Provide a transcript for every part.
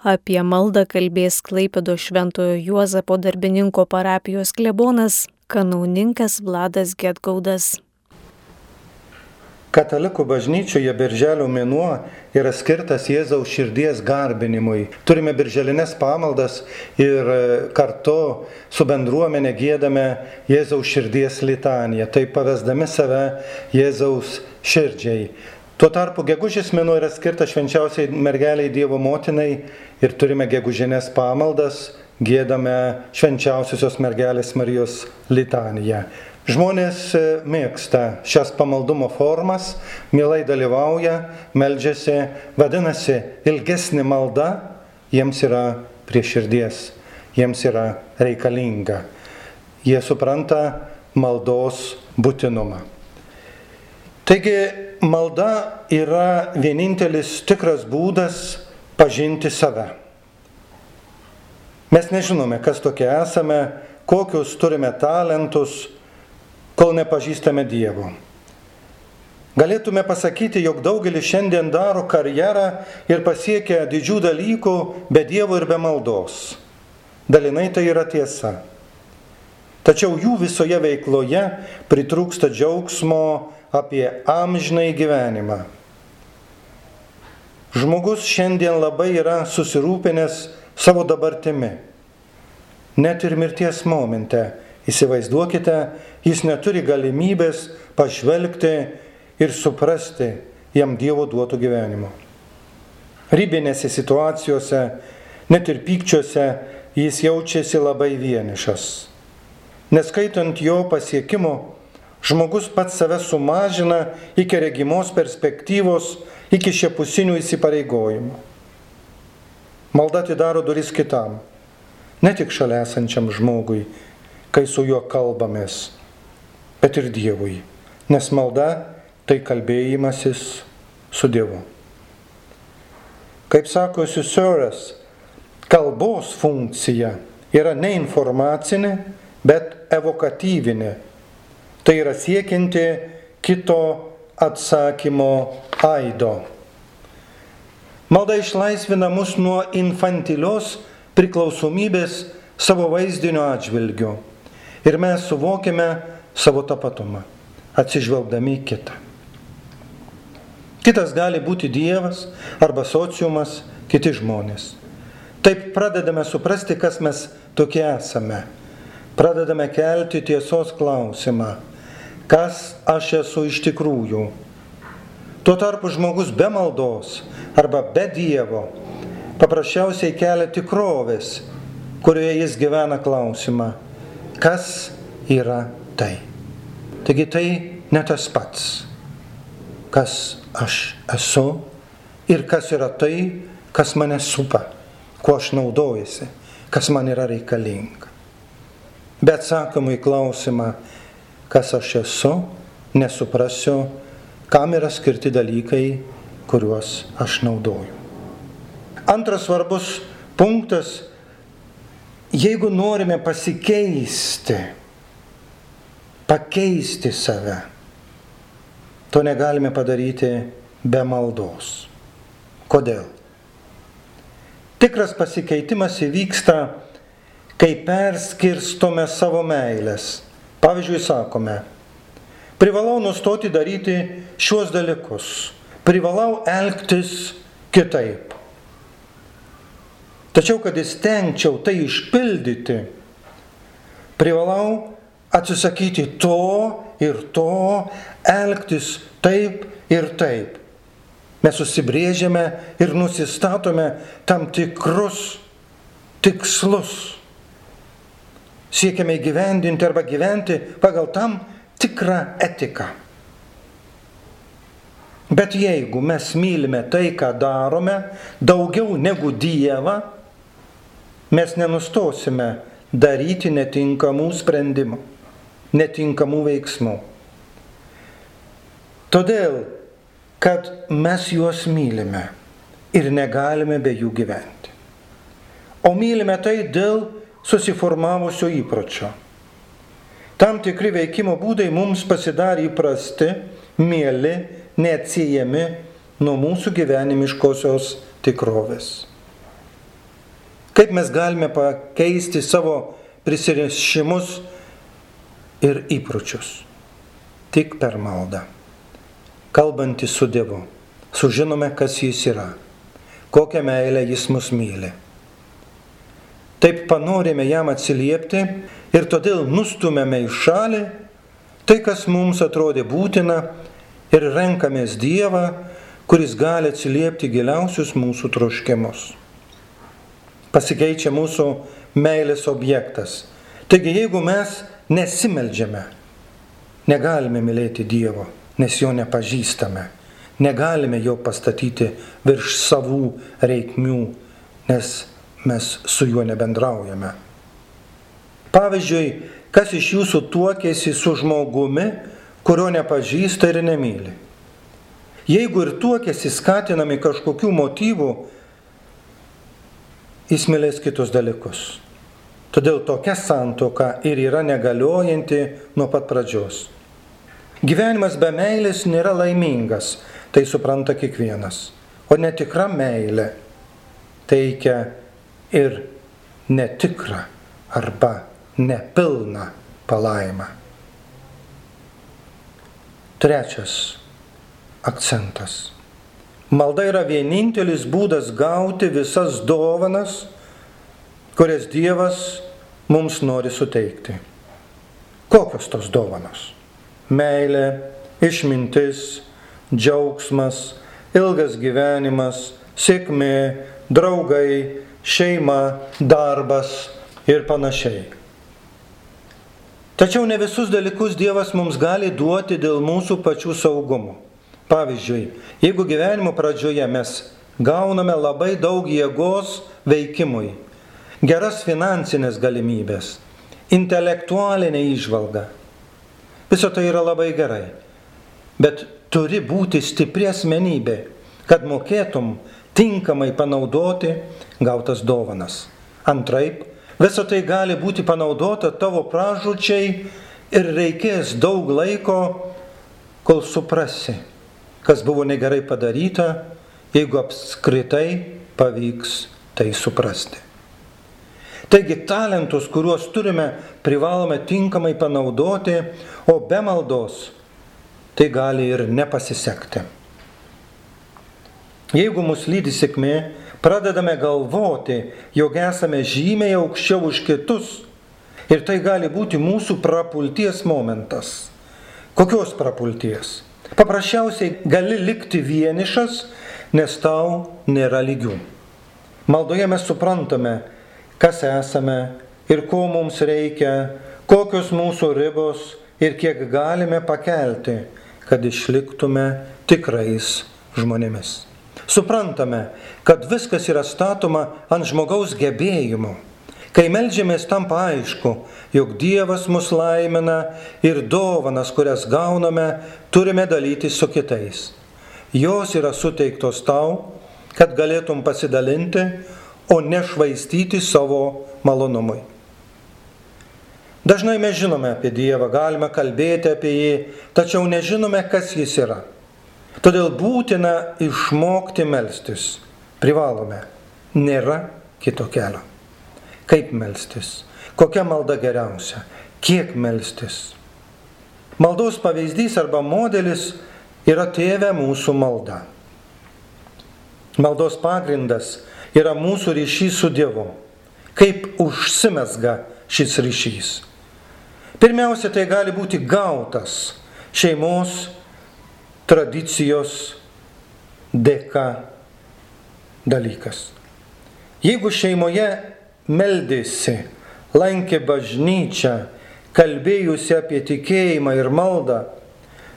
Apie maldą kalbės Klaipėdo Šventojo Juozapo darbininko parapijos klebonas, kanauninkas Vladas Getgaudas. Katalikų bažnyčioje birželio mėnuo yra skirtas Jėzaus širdies garbinimui. Turime birželinės pamaldas ir e, kartu su bendruomenė gėdame Jėzaus širdies litaniją, taip pavesdami save Jėzaus širdžiai. Tuo tarpu gegužės mėnuo yra skirtas švenčiausiai mergeliai Dievo motinai ir turime gegužinės pamaldas, gėdame švenčiausiosios mergelės Marijos litaniją. Žmonės e, mėgsta šias pamaldumo formas, mielai dalyvauja, meldžiasi, vadinasi, ilgesnė malda jiems yra prie širdies, jiems yra reikalinga. Jie supranta maldos būtinumą. Taigi malda yra vienintelis tikras būdas pažinti save. Mes nežinome, kas tokie esame, kokius turime talentus, kol nepažįstame Dievo. Galėtume pasakyti, jog daugelis šiandien daro karjerą ir pasiekia didžių dalykų be Dievo ir be maldos. Dalinai tai yra tiesa. Tačiau jų visoje veikloje pritrūksta džiaugsmo apie amžinai gyvenimą. Žmogus šiandien labai yra susirūpinęs savo dabartimi. Net ir mirties momente Įsivaizduokite, jis neturi galimybės pažvelgti ir suprasti jam Dievo duotų gyvenimo. Rybinėse situacijose, net ir pykčiuose jis jaučiasi labai vienišas. Neskaitant jo pasiekimo, žmogus pats save sumažina iki regimos perspektyvos, iki šiapusinių įsipareigojimų. Malda atidaro duris kitam, ne tik šalia esančiam žmogui, kai su juo kalbamės, bet ir Dievui. Nes malda tai kalbėjimasis su Dievu. Kaip sako Siusioras, kalbos funkcija yra ne informacinė, bet evokatyvinė. Tai yra siekinti kito atsakymo aido. Malda išlaisvina mus nuo infantilios priklausomybės savo vaizdinio atžvilgiu ir mes suvokiame savo tapatumą, atsižvelgdami į kitą. Kitas gali būti Dievas arba sociumas, kiti žmonės. Taip pradedame suprasti, kas mes tokie esame. Pradedame kelti tiesos klausimą, kas aš esu iš tikrųjų. Tuo tarpu žmogus be maldos arba be Dievo paprasčiausiai kelia tikrovės, kurioje jis gyvena klausimą kas yra tai. Taigi tai ne tas pats, kas aš esu ir kas yra tai, kas mane supa, kuo aš naudojasi, kas man yra reikalinga. Bet sakomai klausimą, kas aš esu, nesuprasiu, kam yra skirti dalykai, kuriuos aš naudoju. Antras svarbus punktas Jeigu norime pasikeisti, pakeisti save, to negalime padaryti be maldos. Kodėl? Tikras pasikeitimas įvyksta, kai perskirstome savo meilės. Pavyzdžiui, sakome, privalau nustoti daryti šiuos dalykus, privalau elgtis kitaip. Tačiau, kad įstengčiau tai išpildyti, privalau atsisakyti to ir to, elgtis taip ir taip. Mes susibrėžiame ir nusistatome tam tikrus tikslus. Siekiame įgyvendinti arba gyventi pagal tam tikrą etiką. Bet jeigu mes mylime tai, ką darome, daugiau negu Dievą, mes nenustosime daryti netinkamų sprendimų, netinkamų veiksmų. Todėl, kad mes juos mylime ir negalime be jų gyventi. O mylime tai dėl susiformavusio įpročio. Tam tikri veikimo būdai mums pasidarė įprasti, mėly, neatsiejami nuo mūsų gyvenimiškosios tikrovės. Kaip mes galime pakeisti savo prisirišimus ir įpročius? Tik per maldą. Kalbantys su Dievu. Sužinome, kas Jis yra. Kokią meilę Jis mus myli. Taip panorėme jam atsiliepti ir todėl nustumėme į šalį tai, kas mums atrodė būtina ir renkamės Dievą, kuris gali atsiliepti giliausius mūsų troškimus. Pasikeičia mūsų meilės objektas. Taigi jeigu mes nesimeldžiame, negalime mylėti Dievo, nes jo nepažįstame. Negalime jo pastatyti virš savų reikmių, nes mes su juo nebendraujame. Pavyzdžiui, kas iš jūsų tuokėsi su žmogumi, kurio nepažįsta ir nemyli. Jeigu ir tuokėsi skatinami kažkokių motyvų, jis mylės kitus dalykus. Todėl tokia santoka ir yra negaliojanti nuo pat pradžios. Gyvenimas be meilės nėra laimingas, tai supranta kiekvienas. O netikra meilė teikia ir netikrą arba nepilną palaimą. Trečias akcentas. Malda yra vienintelis būdas gauti visas dovanas, kurias Dievas mums nori suteikti. Kokios tos dovanos? Meilė, išmintis, džiaugsmas, ilgas gyvenimas, sėkmė, draugai, šeima, darbas ir panašiai. Tačiau ne visus dalykus Dievas mums gali duoti dėl mūsų pačių saugumo. Pavyzdžiui, jeigu gyvenimo pradžioje mes gauname labai daug jėgos veikimui, geras finansinės galimybės, intelektualinė išvalga, viso tai yra labai gerai. Bet turi būti stipri asmenybė, kad mokėtum tinkamai panaudoti gautas dovanas. Antraip, Visą tai gali būti panaudota tavo pražučiai ir reikės daug laiko, kol suprasi, kas buvo negerai padaryta, jeigu apskritai pavyks tai suprasti. Taigi talentus, kuriuos turime, privalome tinkamai panaudoti, o be maldos tai gali ir nepasisekti. Jeigu mus lydi sėkmė, pradedame galvoti, jog esame žymiai aukščiau už kitus. Ir tai gali būti mūsų prapulties momentas. Kokios prapulties? Paprasčiausiai gali likti vienišas, nes tau nėra lygių. Maldoje mes suprantame, kas esame ir ko mums reikia, kokios mūsų ribos ir kiek galime pakelti, kad išliktume tikrais žmonėmis. Suprantame, kad viskas yra statoma ant žmogaus gebėjimų. Kai melžiamės tampa aišku, jog Dievas mus laimina ir dovanas, kurias gauname, turime dalyti su kitais. Jos yra suteiktos tau, kad galėtum pasidalinti, o nešvaistyti savo malonumui. Dažnai mes žinome apie Dievą, galime kalbėti apie jį, tačiau nežinome, kas jis yra. Todėl būtina išmokti melstis. Privalome. Nėra kito kelio. Kaip melstis? Kokia malda geriausia? Kiek melstis? Maldos pavyzdys arba modelis yra tėvė mūsų malda. Maldos pagrindas yra mūsų ryšys su Dievu. Kaip užsimesga šis ryšys? Pirmiausia, tai gali būti gautas šeimos tradicijos dėka dalykas. Jeigu šeimoje meldėsi, lankė bažnyčią, kalbėjusi apie tikėjimą ir maldą,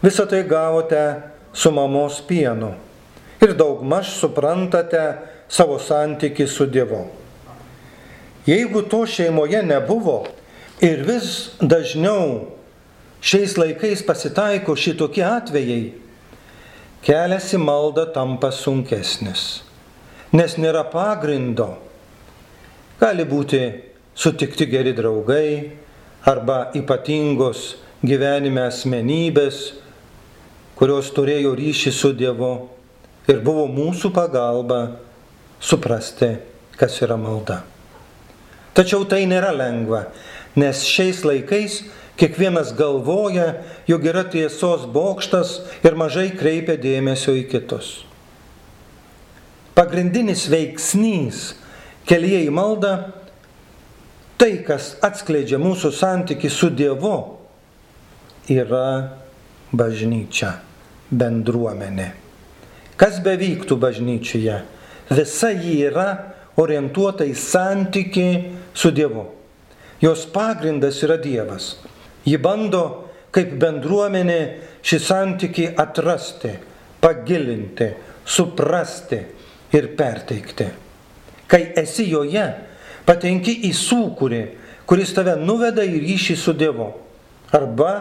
visą tai gavote su mamos pienu ir daugmaž suprantate savo santyki su Dievu. Jeigu to šeimoje nebuvo ir vis dažniau šiais laikais pasitaiko šitokie atvejai, kelias į maldą tampa sunkesnis, nes nėra pagrindo. Gali būti sutikti geri draugai arba ypatingos gyvenime asmenybės, kurios turėjo ryšį su Dievu ir buvo mūsų pagalba suprasti, kas yra malda. Tačiau tai nėra lengva, nes šiais laikais kiekvienas galvoja, jog yra tiesos bokštas ir mažai kreipia dėmesio į kitus. Pagrindinis veiksnys kelyje į maldą - tai, kas atskleidžia mūsų santyki su Dievu, yra bažnyčia, bendruomenė. Kas bevyktų bažnyčioje, visa ji yra orientuota į santyki su Dievu. Jos pagrindas yra Dievas. Ji bando kaip bendruomenė šį santyki atrasti, pagilinti, suprasti ir perteikti. Kai esi joje, patenki į sūkurį, kuris tave nuveda į ryšį su Dievu arba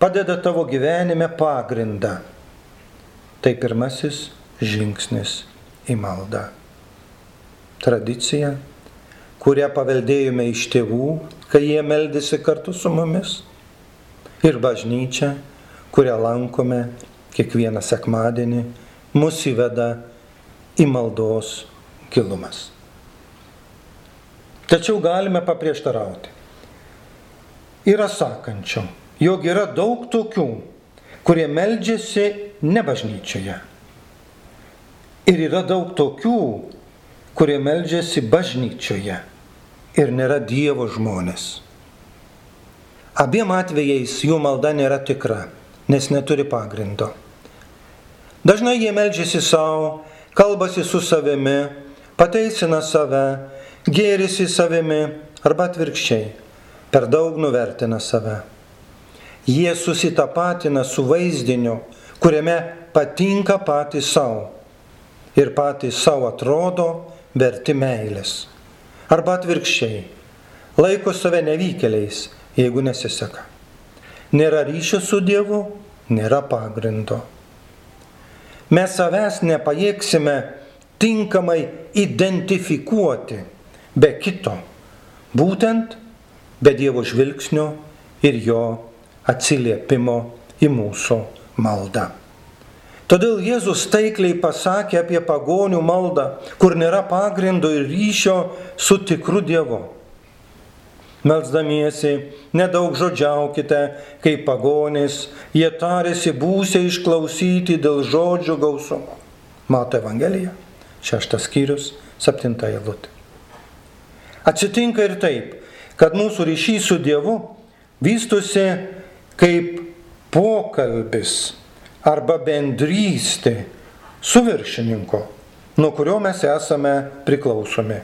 padeda tavo gyvenime pagrindą. Tai pirmasis žingsnis į maldą tradicija, kurią paveldėjome iš tėvų, kai jie meldėsi kartu su mumis, ir bažnyčia, kurią lankome kiekvieną sekmadienį, mus įveda į maldos gilumas. Tačiau galime paprieštarauti. Yra sakančių, jog yra daug tokių, kurie meldžiasi ne bažnyčioje. Ir yra daug tokių, kurie meldžiasi bažnyčioje ir nėra Dievo žmonės. Abiem atvejais jų malda nėra tikra, nes neturi pagrindo. Dažnai jie meldžiasi savo, kalbasi su savimi, pateisina save, gėrisi savimi arba atvirkščiai, per daug nuvertina save. Jie susitapatina su vaizdiniu, kuriame patinka patys savo ir patys savo atrodo verti meilės. Arba atvirkščiai, laiko save nevykėliais, jeigu nesiseka. Nėra ryšio su Dievu, nėra pagrindo. Mes savęs nepajėgsime tinkamai identifikuoti be kito, būtent be Dievo žvilgsnio ir jo atsiliepimo į mūsų maldą. Todėl Jėzus taikliai pasakė apie pagonių maldą, kur nėra pagrindo ir ryšio su tikru Dievu. Melzdamiesi, nedaug žodžiaukite, kaip pagonys, jie tarėsi būsė išklausyti dėl žodžių gausumo. Mato Evangelija, šeštas skyrius, septinta eilutė. Atsitinka ir taip, kad mūsų ryšys su Dievu vystosi kaip pokalbis arba bendrystė su viršininku, nuo kurio mes esame priklausomi.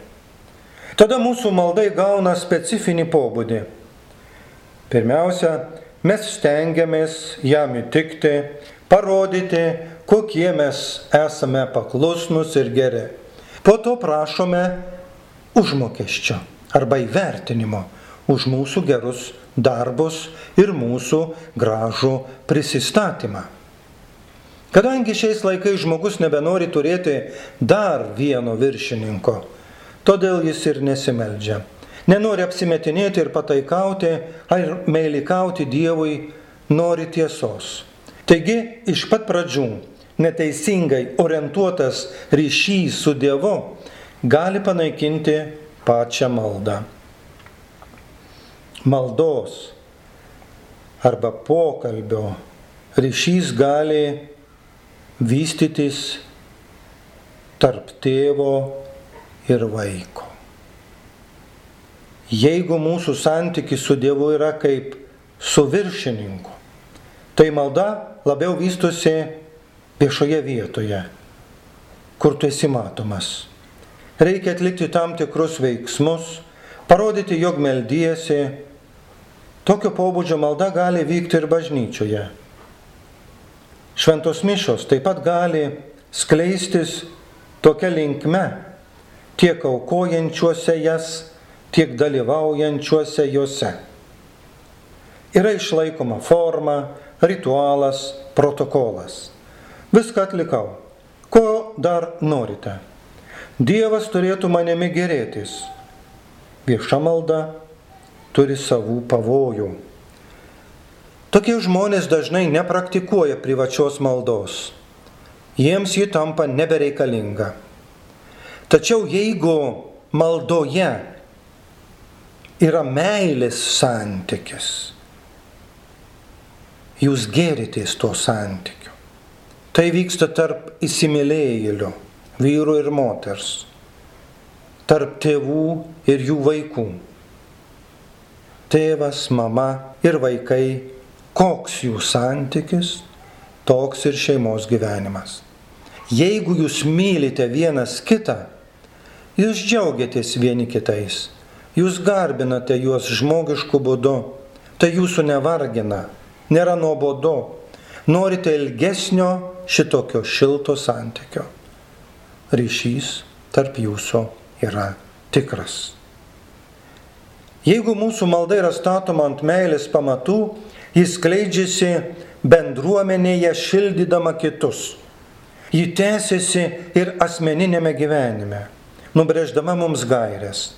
Tada mūsų maldai gauna specifinį pobūdį. Pirmiausia, mes stengiamės jam įtikti, parodyti, kokie mes esame paklusnus ir geri. Po to prašome užmokesčio arba įvertinimo už mūsų gerus darbus ir mūsų gražų prisistatymą. Kadangi šiais laikais žmogus nebenori turėti dar vieno viršininko, todėl jis ir nesimeldžia. Nenori apsimetinėti ir pataikauti ar meilikauti Dievui, nori tiesos. Taigi iš pat pradžių neteisingai orientuotas ryšys su Dievu gali panaikinti pačią maldą. Maldos arba pokalbio ryšys gali vystytis tarp tėvo ir vaiko. Jeigu mūsų santykis su Dievu yra kaip su viršininku, tai malda labiau vystosi viešoje vietoje, kur tu esi matomas. Reikia atlikti tam tikrus veiksmus, parodyti, jog meldysi. Tokio pobūdžio malda gali vykti ir bažnyčioje. Šventos mišos taip pat gali skleistis tokia linkme tiek aukojančiuose jas, tiek dalyvaujančiuose juose. Yra išlaikoma forma, ritualas, protokolas. Viską atlikau. Ko dar norite? Dievas turėtų manimi gerėtis. Vieša malda turi savų pavojų. Tokie žmonės dažnai nepraktikuoja privačios maldos. Jiems ji tampa nebereikalinga. Tačiau jeigu maldoje yra meilės santykis. Jūs gėritės to santykiu. Tai vyksta tarp įsimylėjėlių, vyru ir moters, tarp tėvų ir jų vaikų. Tėvas, mama ir vaikai, koks jų santykis, toks ir šeimos gyvenimas. Jeigu jūs mylite vienas kitą, jūs džiaugiatės vieni kitais Jūs garbinate juos žmogišku būdu, tai jūsų nevargina, nėra nuobodu, norite ilgesnio šitokio šilto santykio. Ryšys tarp jūsų yra tikras. Jeigu mūsų malda yra statoma ant meilės pamatų, jis kleidžiasi bendruomenėje šildydama kitus. Ji tęsiasi ir asmeninėme gyvenime, nubrėždama mums gairias.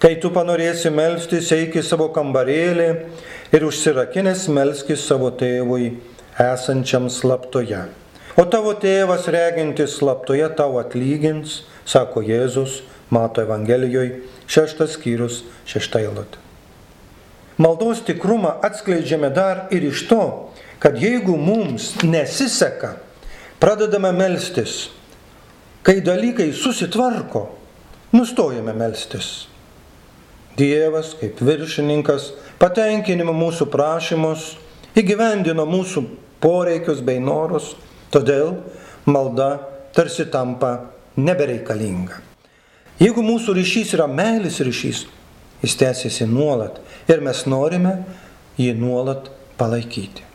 Kai tu panorėsi melstis, eik į savo kambarėlį ir užsirakinęs melskis savo tėvui esančiam slaptoje. O tavo tėvas regintis slaptoje tau atlygins, sako Jėzus, mato Evangelijoje, šeštas skyrius, šešta eilutė. Maldos tikrumą atskleidžiame dar ir iš to, kad jeigu mums nesiseka, pradedame melstis, kai dalykai susitvarko, nustojame melstis. Dievas kaip viršininkas patenkinimo mūsų prašymus, įgyvendino mūsų poreikius bei norus, todėl malda tarsi tampa nebereikalinga. Jeigu mūsų ryšys yra meilės ryšys, jis tęsiasi nuolat ir mes norime jį nuolat palaikyti.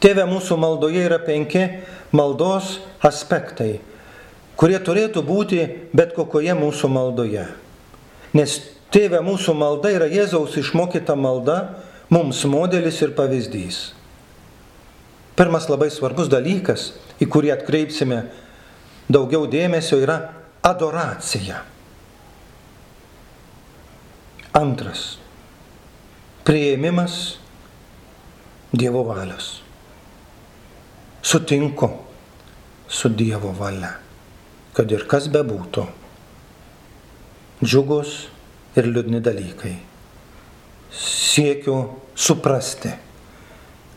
Tėve, mūsų maldoje yra penki maldos aspektai, kurie turėtų būti bet kokioje mūsų maldoje. Nes tėve mūsų malda yra Jėzaus išmokyta malda, mums modelis ir pavyzdys. Pirmas labai svarbus dalykas, į kurį atkreipsime daugiau dėmesio, yra adoracija. Antras - prieimimas Dievo valios. Sutinku su Dievo valia, kad ir kas bebūtų džiugus ir liūdni dalykai. Siekiu suprasti,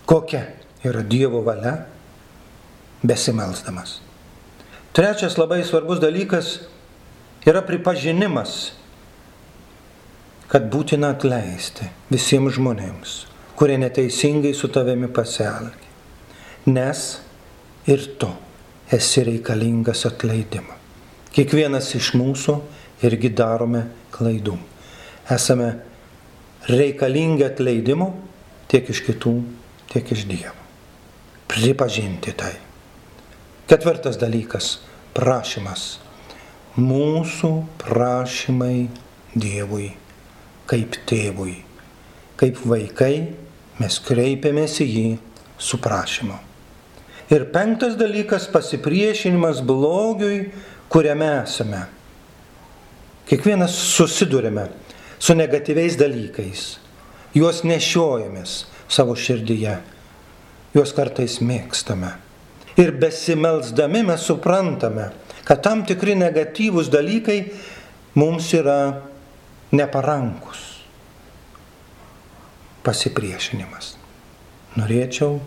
kokia yra Dievo valia besimelsdamas. Trečias labai svarbus dalykas yra pripažinimas, kad būtina atleisti visiems žmonėms, kurie neteisingai su tavimi pasielgia. Nes ir tu esi reikalingas atleidimo. Kiekvienas iš mūsų irgi darome klaidų. Esame reikalingi atleidimo tiek iš kitų, tiek iš Dievo. Pripažinti tai. Ketvirtas dalykas - prašymas. Mūsų prašymai Dievui, kaip tėvui, kaip vaikai, mes kreipiamės į jį su prašymu. Ir penktas dalykas - pasipriešinimas blogiui, kuriame esame. Kiekvienas susidurime su negatyviais dalykais. Juos nešiojamės savo širdyje. Juos kartais mėgstame. Ir besimelsdami mes suprantame, kad tam tikri negatyvūs dalykai mums yra neparankus. Pasipriešinimas. Norėčiau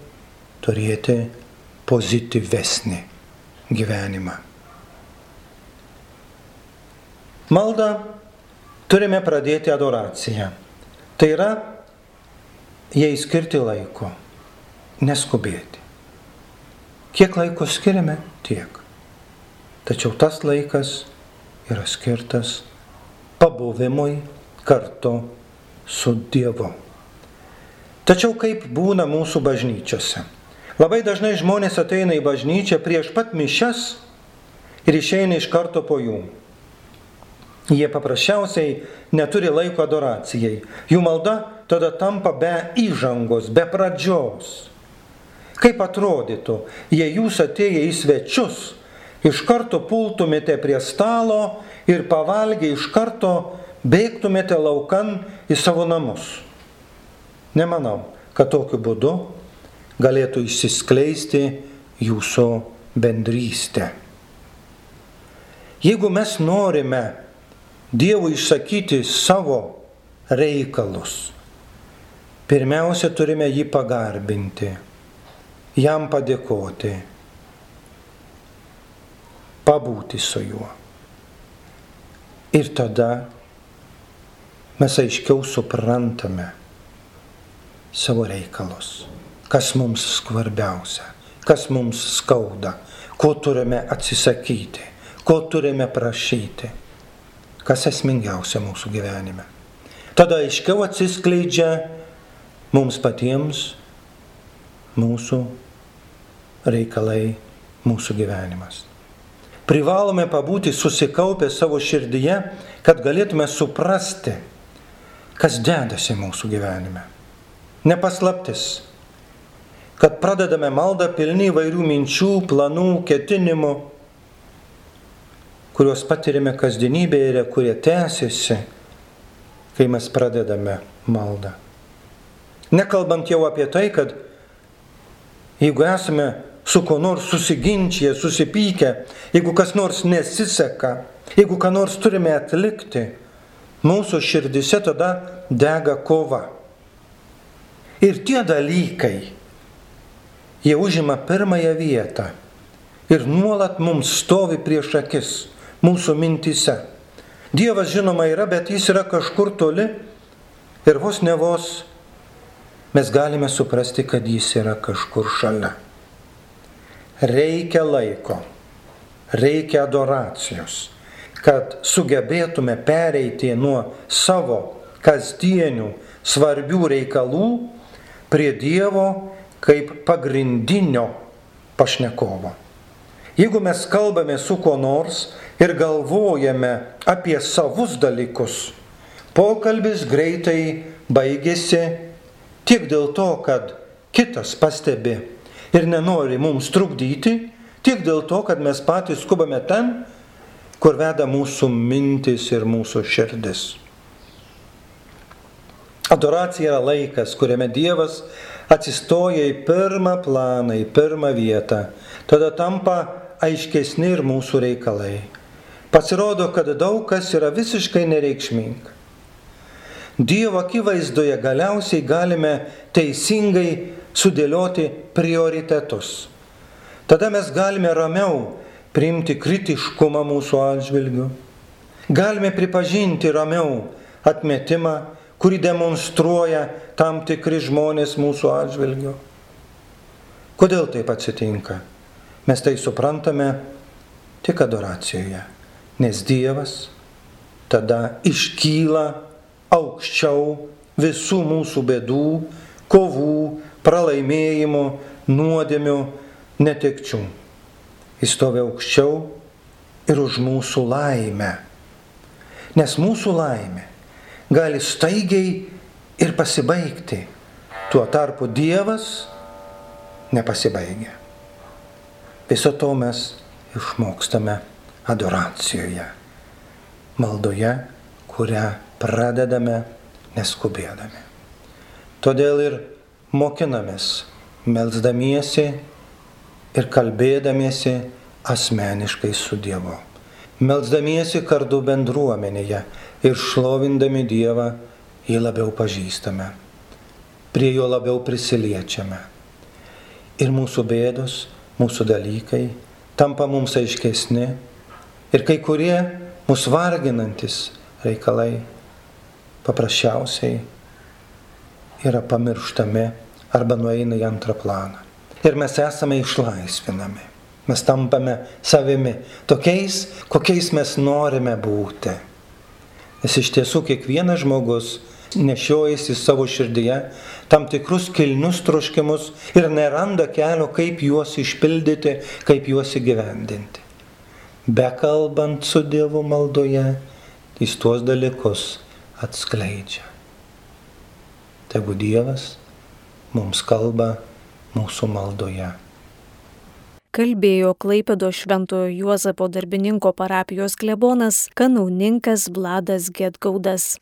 turėti pozityvesnį gyvenimą. Maldą turime pradėti adoraciją. Tai yra, jai skirti laiko, neskubėti. Kiek laiko skiriame, tiek. Tačiau tas laikas yra skirtas pabuvimui kartu su Dievu. Tačiau kaip būna mūsų bažnyčiose? Labai dažnai žmonės ateina į bažnyčią prieš pat mišes ir išeina iš karto po jų. Jie paprasčiausiai neturi laiko adoracijai. Jų malda tada tampa be įžangos, be pradžios. Kaip atrodytų, jei jūs atėję į svečius, iš karto pultumėte prie stalo ir pavalgę iš karto bėgtumėte laukan į savo namus. Nemanau, kad tokiu būdu galėtų išsiskleisti jūsų bendrystė. Jeigu mes norime Dievui išsakyti savo reikalus, pirmiausia turime jį pagarbinti, jam padėkoti, pabūti su juo. Ir tada mes aiškiau suprantame savo reikalus, kas mums svarbiausia, kas mums skauda, ko turime atsisakyti, ko turime prašyti, kas esmingiausia mūsų gyvenime. Tada aiškiau atsiskleidžia mums patiems mūsų reikalai, mūsų gyvenimas. Privalome pabūti susikaupę savo širdyje, kad galėtume suprasti, kas dedasi mūsų gyvenime. Nepaslaptis, kad pradedame maldą pilni įvairių minčių, planų, ketinimų, kuriuos patirime kasdienybėje ir kurie tęsiasi, kai mes pradedame maldą. Nekalbant jau apie tai, kad jeigu esame su kuo nors susiginčyje, susipykę, jeigu kas nors nesiseka, jeigu ką nors turime atlikti, mūsų širdise tada dega kova. Ir tie dalykai, jie užima pirmąją vietą ir nuolat mums stovi prieš akis, mūsų mintise. Dievas žinoma yra, bet jis yra kažkur toli ir vos ne vos mes galime suprasti, kad jis yra kažkur šalia. Reikia laiko, reikia adoracijos kad sugebėtume pereiti nuo savo kasdienių svarbių reikalų prie Dievo kaip pagrindinio pašnekovo. Jeigu mes kalbame su kuo nors ir galvojame apie savus dalykus, pokalbis greitai baigėsi tik dėl to, kad kitas pastebi ir nenori mums trukdyti, tik dėl to, kad mes patys skubame ten, kur veda mūsų mintis ir mūsų širdis. Adoracija yra laikas, kuriame Dievas atsistoja į pirmą planą, į pirmą vietą. Tada tampa aiškesni ir mūsų reikalai. Pasirodo, kad daug kas yra visiškai nereikšminga. Dievo akivaizdoje galiausiai galime teisingai sudėlioti prioritetus. Tada mes galime ramiau priimti kritiškumą mūsų atžvilgiu. Galime pripažinti ramiau atmetimą, kurį demonstruoja tam tikri žmonės mūsų atžvilgiu. Kodėl taip atsitinka? Mes tai suprantame tik adoracijoje, nes Dievas tada iškyla aukščiau visų mūsų bėdų, kovų, pralaimėjimų, nuodėmių, netekčių. Jis stovi aukščiau ir už mūsų laimę. Nes mūsų laimė gali staigiai ir pasibaigti. Tuo tarpu Dievas nepasibaigia. Viso to mes išmokstame adoracijoje, maldoje, kurią pradedame neskubėdami. Todėl ir mokinamės, melzdamiesi ir kalbėdamiesi asmeniškai su Dievu. Melzdamiesi kartu bendruomenėje ir šlovindami Dievą jį labiau pažįstame, prie jo labiau prisiliečiame. Ir mūsų bėdos, mūsų dalykai tampa mums aiškesni ir kai kurie mūsų varginantis reikalai paprasčiausiai yra pamirštami arba nueina į antrą planą ir mes esame išlaisvinami. Mes tampame savimi, tokiais, kokiais mes norime būti. Nes iš tiesų kiekvienas žmogus nešiojasi savo širdyje tam tikrus kilnius troškimus ir neranda kelio, kaip juos išpildyti, kaip juos įgyvendinti. Bekalbant su Dievu maldoje, jis tuos dalykus atskleidžia. Tegu Dievas mums kalba mūsų maldoje. Kalbėjo Klaipėdo Šventojo Juozapo darbininko parapijos klebonas, kanauninkas Vladas Getgaudas.